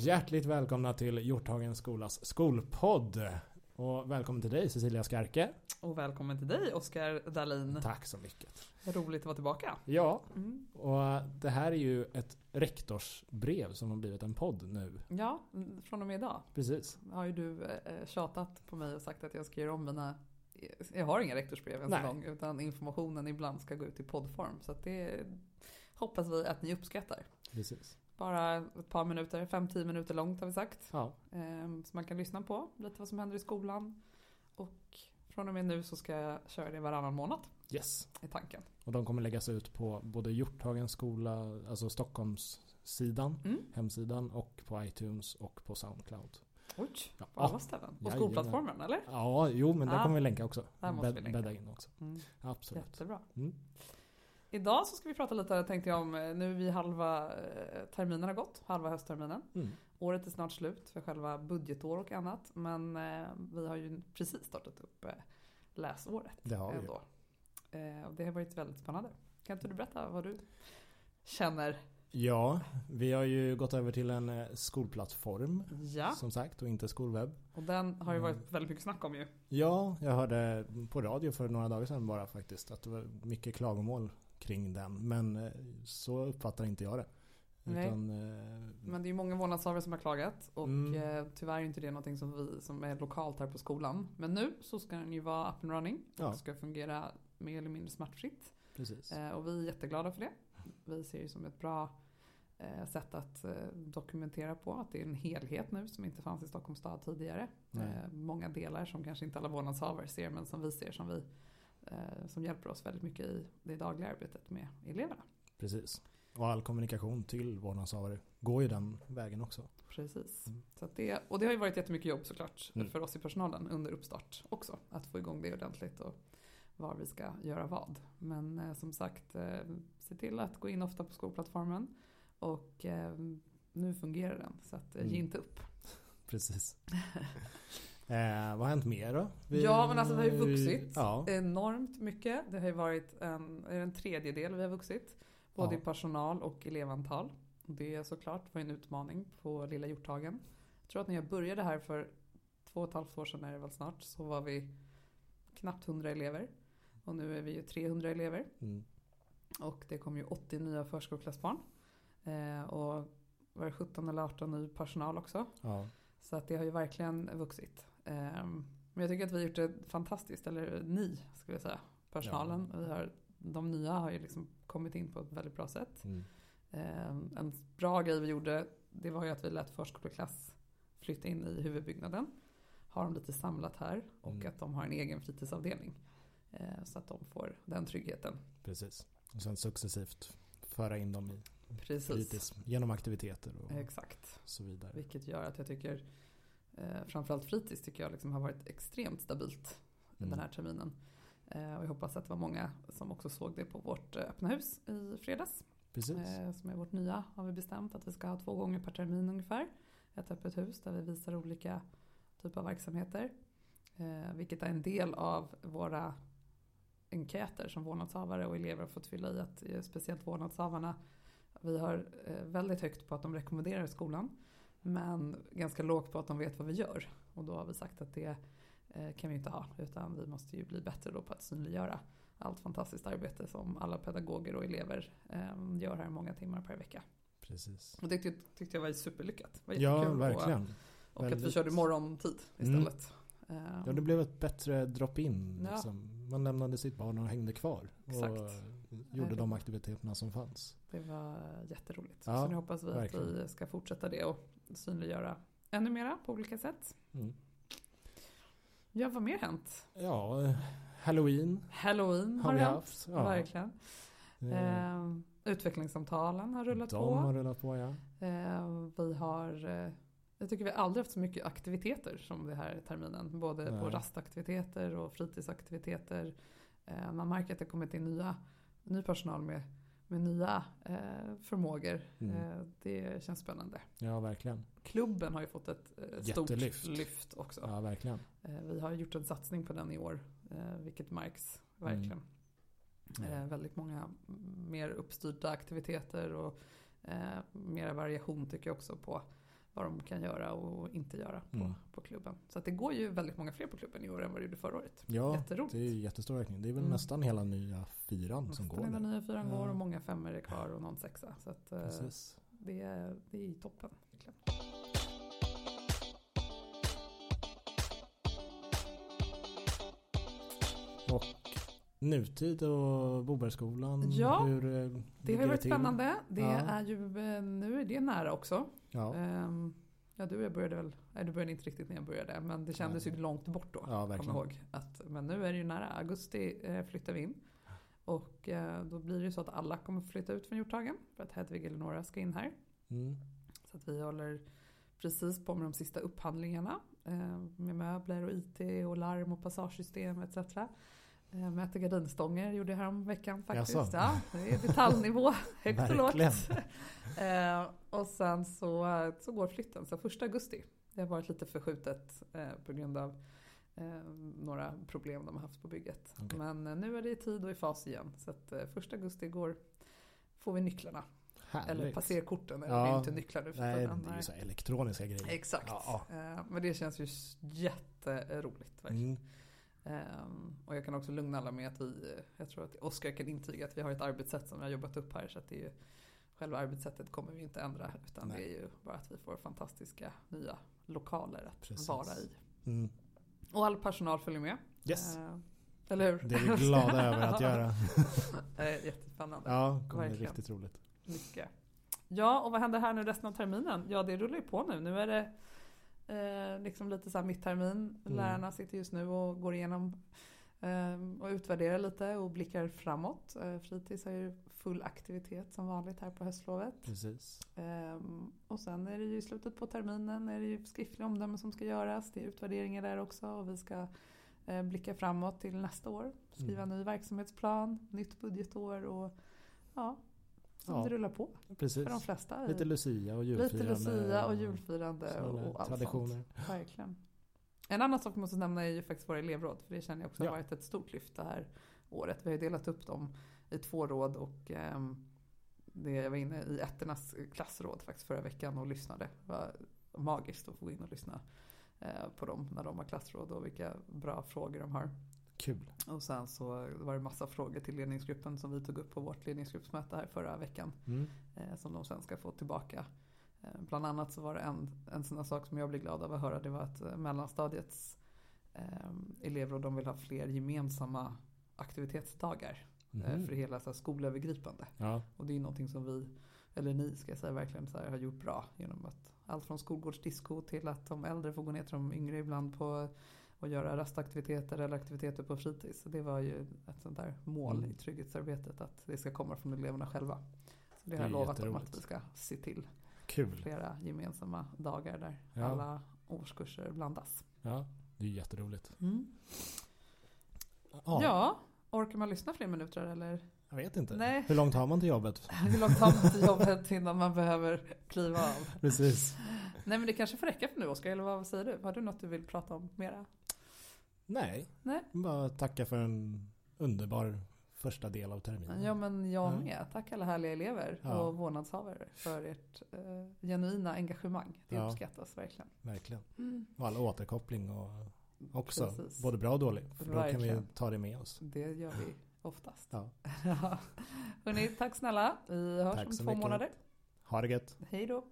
Hjärtligt välkomna till Hjorthagens skolas skolpodd. Och välkommen till dig Cecilia Skarke. Och välkommen till dig Oskar Dahlin. Tack så mycket. Roligt att vara tillbaka. Ja, mm. och det här är ju ett rektorsbrev som har blivit en podd nu. Ja, från och med idag. Precis. Har ju du eh, tjatat på mig och sagt att jag ska göra om mina jag har inga rektorsbrev ens en gång utan informationen ibland ska gå ut i poddform. Så det hoppas vi att ni uppskattar. Precis. Bara ett par minuter, 5-10 minuter långt har vi sagt. Ja. Ehm, så man kan lyssna på lite vad som händer i skolan. Och från och med nu så ska jag köra det varannan månad. Yes. I tanken. Och de kommer läggas ut på både Hjorthagens skola, alltså Stockholmssidan, mm. hemsidan och på iTunes och på Soundcloud. Oj, ja. på alla ställen? På ja, skolplattformen eller? Ja, jo men där kommer vi länka också. Där måste vi länka. Bädda in också. Mm. Absolut. Jättebra. Mm. Idag så ska vi prata lite, tänkte jag om, eh, nu vi halva eh, terminen har gått, halva höstterminen. Mm. Året är snart slut för själva budgetår och annat. Men eh, vi har ju precis startat upp läsåret. Det har vi ändå. Och det har varit väldigt spännande. Kan inte du berätta vad du känner? Ja, vi har ju gått över till en skolplattform. Ja. Som sagt och inte skolwebb. Och den har ju varit mm. väldigt mycket snack om ju. Ja, jag hörde på radio för några dagar sedan bara faktiskt att det var mycket klagomål kring den. Men eh, så uppfattar inte jag det. Utan, eh, men det är ju många vårdnadshavare som har klagat och mm. Eh, tyvärr är inte det någonting som vi som är lokalt här på skolan. Men nu så ska den ju vara up and running och ja. ska fungera mer eller mindre smärtfritt. Precis. Och vi är jätteglada för det. Vi ser det som ett bra sätt att dokumentera på att det är en helhet nu som inte fanns i Stockholms stad tidigare. Nej. Många delar som kanske inte alla vårdnadshavare ser men som vi ser som vi som hjälper oss väldigt mycket i det dagliga arbetet med eleverna. Precis. Och all kommunikation till vårdnadshavare går ju den vägen också. Precis. Mm. Så det, och det har ju varit jättemycket jobb såklart mm. för oss i personalen under uppstart också. Att få igång det ordentligt och var vi ska göra vad. Men eh, som sagt, eh, se till att gå in ofta på skolplattformen. Och eh, nu fungerar den, så att, eh, ge mm. inte upp. Precis. Eh, vad har hänt mer då? Vi, ja men alltså vi har ju vuxit ja. enormt mycket. Det har ju varit en, en tredjedel vi har vuxit. Både ja. i personal och elevantal. Det såklart var en utmaning på Lilla Hjorthagen. Jag tror att när jag började här för två och ett halvt år sedan är det väl snart så var vi knappt 100 elever. Och nu är vi ju 300 elever. Mm. Och det kom ju 80 nya förskoleklassbarn. Eh, och var det 17 eller 18 ny personal också. Ja. Så att det har ju verkligen vuxit. Ehm, men jag tycker att vi har gjort det fantastiskt, eller ni ska vi säga, personalen. Ja. Vi har, de nya har ju liksom kommit in på ett väldigt bra sätt. Mm. Ehm, en bra grej vi gjorde, det var ju att vi lät förskoleklass flytta in i huvudbyggnaden. Har dem lite samlat här och mm. att de har en egen fritidsavdelning. Ehm, så att de får den tryggheten. Precis. Och sen successivt föra in dem i Precis. fritids genom aktiviteter och Exakt. så vidare. Vilket gör att jag tycker eh, framförallt fritids tycker jag liksom har varit extremt stabilt mm. den här terminen. Eh, och jag hoppas att det var många som också såg det på vårt eh, öppna hus i fredags. Precis. Eh, som är vårt nya har vi bestämt att vi ska ha två gånger per termin ungefär. Ett öppet hus där vi visar olika typer av verksamheter. Eh, vilket är en del av våra enkäter som vårdnadshavare och elever har fått fylla i. Att speciellt vårdnadshavarna vi har väldigt högt på att de rekommenderar skolan. Men ganska lågt på att de vet vad vi gör. Och då har vi sagt att det eh, kan vi inte ha. Utan vi måste ju bli bättre då på att synliggöra allt fantastiskt arbete som alla pedagoger och elever eh, gör här många timmar per vecka. Precis. Och det tyckte, jag var superlyckat. Var ja, verkligen. Och, och att vi körde morgontid istället. Mm. Ja, det blev ett bättre drop-in. Liksom. Ja. Man lämnade sitt barn och hängde kvar. Exakt. Och gjorde de aktiviteterna som fanns. Det var jätteroligt. Ja, så nu hoppas vi verkligen. att vi ska fortsätta det och synliggöra ännu mera på olika sätt. Mm. Ja, vad mer hänt? Ja, Halloween. Halloween har, har hänt. Haft. Ja. Verkligen. Eh, utvecklingssamtalen har rullat de på. har rullat på, ja. Eh, vi har eh, jag tycker vi aldrig haft så mycket aktiviteter som det här terminen. Både Nej. på rastaktiviteter och fritidsaktiviteter. Eh, man märker att det kommit in nya, ny personal med, med nya eh, förmågor. Mm. Eh, det känns spännande. Ja, verkligen. Klubben har ju fått ett eh, stort lyft också. Ja, verkligen. Eh, vi har gjort en satsning på den i år, vilket märks verkligen. Mm. väldigt många mer uppstyrda aktiviteter och eh, mera variation tycker jag också på vad de kan göra och inte göra på, Mm. på klubben. Så att det går ju väldigt många fler på klubben i år än vad det gjorde förra året. Ja, Jätteroligt. det är jättestor ökning. Det är väl Mm. nästan hela nya fyran som Nästan går hela nu. nya fyran Ja. går och många femmor är kvar och någon sexa. Så att, eh, Precis. det, är, det är toppen. verkligen. Och nutid och Bobergsskolan. Ja, hur eh, Det har varit spännande. Det Ja. är ju, eh, nu är det nära också. Ja, Ehm, Ja, du började väl, nej du började inte riktigt när jag började, men det kändes ju långt bort då. ja Kom verkligen. ihåg. Att, men nu är det ju nära, augusti eh, flyttar vi in. Och eh, då blir det ju så att alla kommer flytta ut från Hjorthagen för att Hedvig Eleonora ska in här. Mm. Så att vi håller precis på med de sista upphandlingarna eh, med möbler och IT och larm och passagesystem etc. Eh, mäter gardinstånger gjorde jag härom veckan faktiskt. Jaså? Ja, det är detaljnivå, högt och lågt. Eh, och sen så, så går flytten, så första augusti. Det har varit lite förskjutet eh, på grund av några problem de har haft på bygget. Okej. Men nu är det i tid och i fas igen. Så att första augusti går, får vi nycklarna. Eller Härligt. passerkorten. Eller Ja. det är inte nycklar nu Nej, tiden. det är ju så elektroniska grejer. Exakt. Ja. Eh, Men det känns ju jätteroligt. Verkligen. Mm. Ehm, och jag kan också lugna alla med att vi, jag tror att Oskar kan intyga att vi har ett arbetssätt som vi har jobbat upp här. Så att det är ju, själva arbetssättet kommer vi inte ändra. Utan Nej. det är ju bara att vi får fantastiska nya lokaler att Precis. vara i. Mm. Och all personal följer med. Yes, Eh, eller hur? det är vi glada över att göra. Jättespännande. Ja, det kommer bli riktigt roligt. Mycket. Ja, och vad händer här nu resten av terminen? Ja, det rullar ju på nu. Nu är det eh, liksom lite så här mitttermin. Mm. Lärarna sitter just nu och går igenom eh, och utvärderar lite och blickar framåt. Eh, fritids har ju full aktivitet som vanligt här på höstlovet. Precis. Ehm, och sen är det ju i slutet på terminen är det ju skriftliga omdömen som ska göras. Det är utvärderingar där också och vi ska eh, blicka framåt till nästa år. Skriva Mm. ny verksamhetsplan, nytt budgetår och ja, som Ja, det rullar på Precis. för de flesta. Lite Lucia och julfirande. Lite Lucia och julfirande och, och allt traditioner. sånt. Verkligen. En annan sak vi måste nämna är ju faktiskt våra elevråd. För det känner jag också Ja. har varit ett stort lyft det här året. Vi har ju delat upp dem i två råd och ehm, det, jag var inne i ettornas klassråd faktiskt förra veckan och lyssnade. Det var magiskt att få gå in och lyssna eh, på dem när de har klassråd och vilka bra frågor de har. Kul. Och sen så var det massa frågor till ledningsgruppen som vi tog upp på vårt ledningsgruppsmöte här förra veckan Mm. eh, som de sen ska få tillbaka. Eh, bland annat så var det en, en sån här sak som jag blev glad av att höra. Det var att eh, mellanstadiets eh, elevråd de vill ha fler gemensamma aktivitetsdagar Mhm. för hela så här, skolövergripande. Ja, Och det är någonting som vi, eller ni ska jag säga, verkligen så här, har gjort bra genom att allt från skolgårdsdisco till att de äldre får gå ner till de yngre ibland på och göra rastaktiviteter eller aktiviteter på fritids. Så det var ju ett sånt där mål Mm. i trygghetsarbetet att det ska komma från eleverna själva. Så det har jag lovat dem att vi ska se till. kul. Flera gemensamma dagar där Ja. alla årskurser blandas. Ja, det är jätteroligt. Ja. Ja, orkar man lyssna fler minuter eller? Jag vet inte. Nej. Hur långt har man till jobbet? Hur långt har man till jobbet innan man behöver kliva av? Precis. Nej men det kanske får räcka för nu Oskar, eller vad säger du? Har du något du vill prata om mera? Nej, Nej. bara tacka för en underbar första del av terminen. Ja men jag Ja. med. Tack alla härliga elever Ja. och vårdnadshavare för ert eh, genuina engagemang. Det Ja. uppskattas verkligen. Verkligen. Och all återkoppling och också. Precis. Både bra och dålig. För då kan vi ta det med oss. Det gör vi oftast. Ja. Hörrni, tack snälla. Vi hörs Tack om två mycket. månader. Ha det gött. Hej då.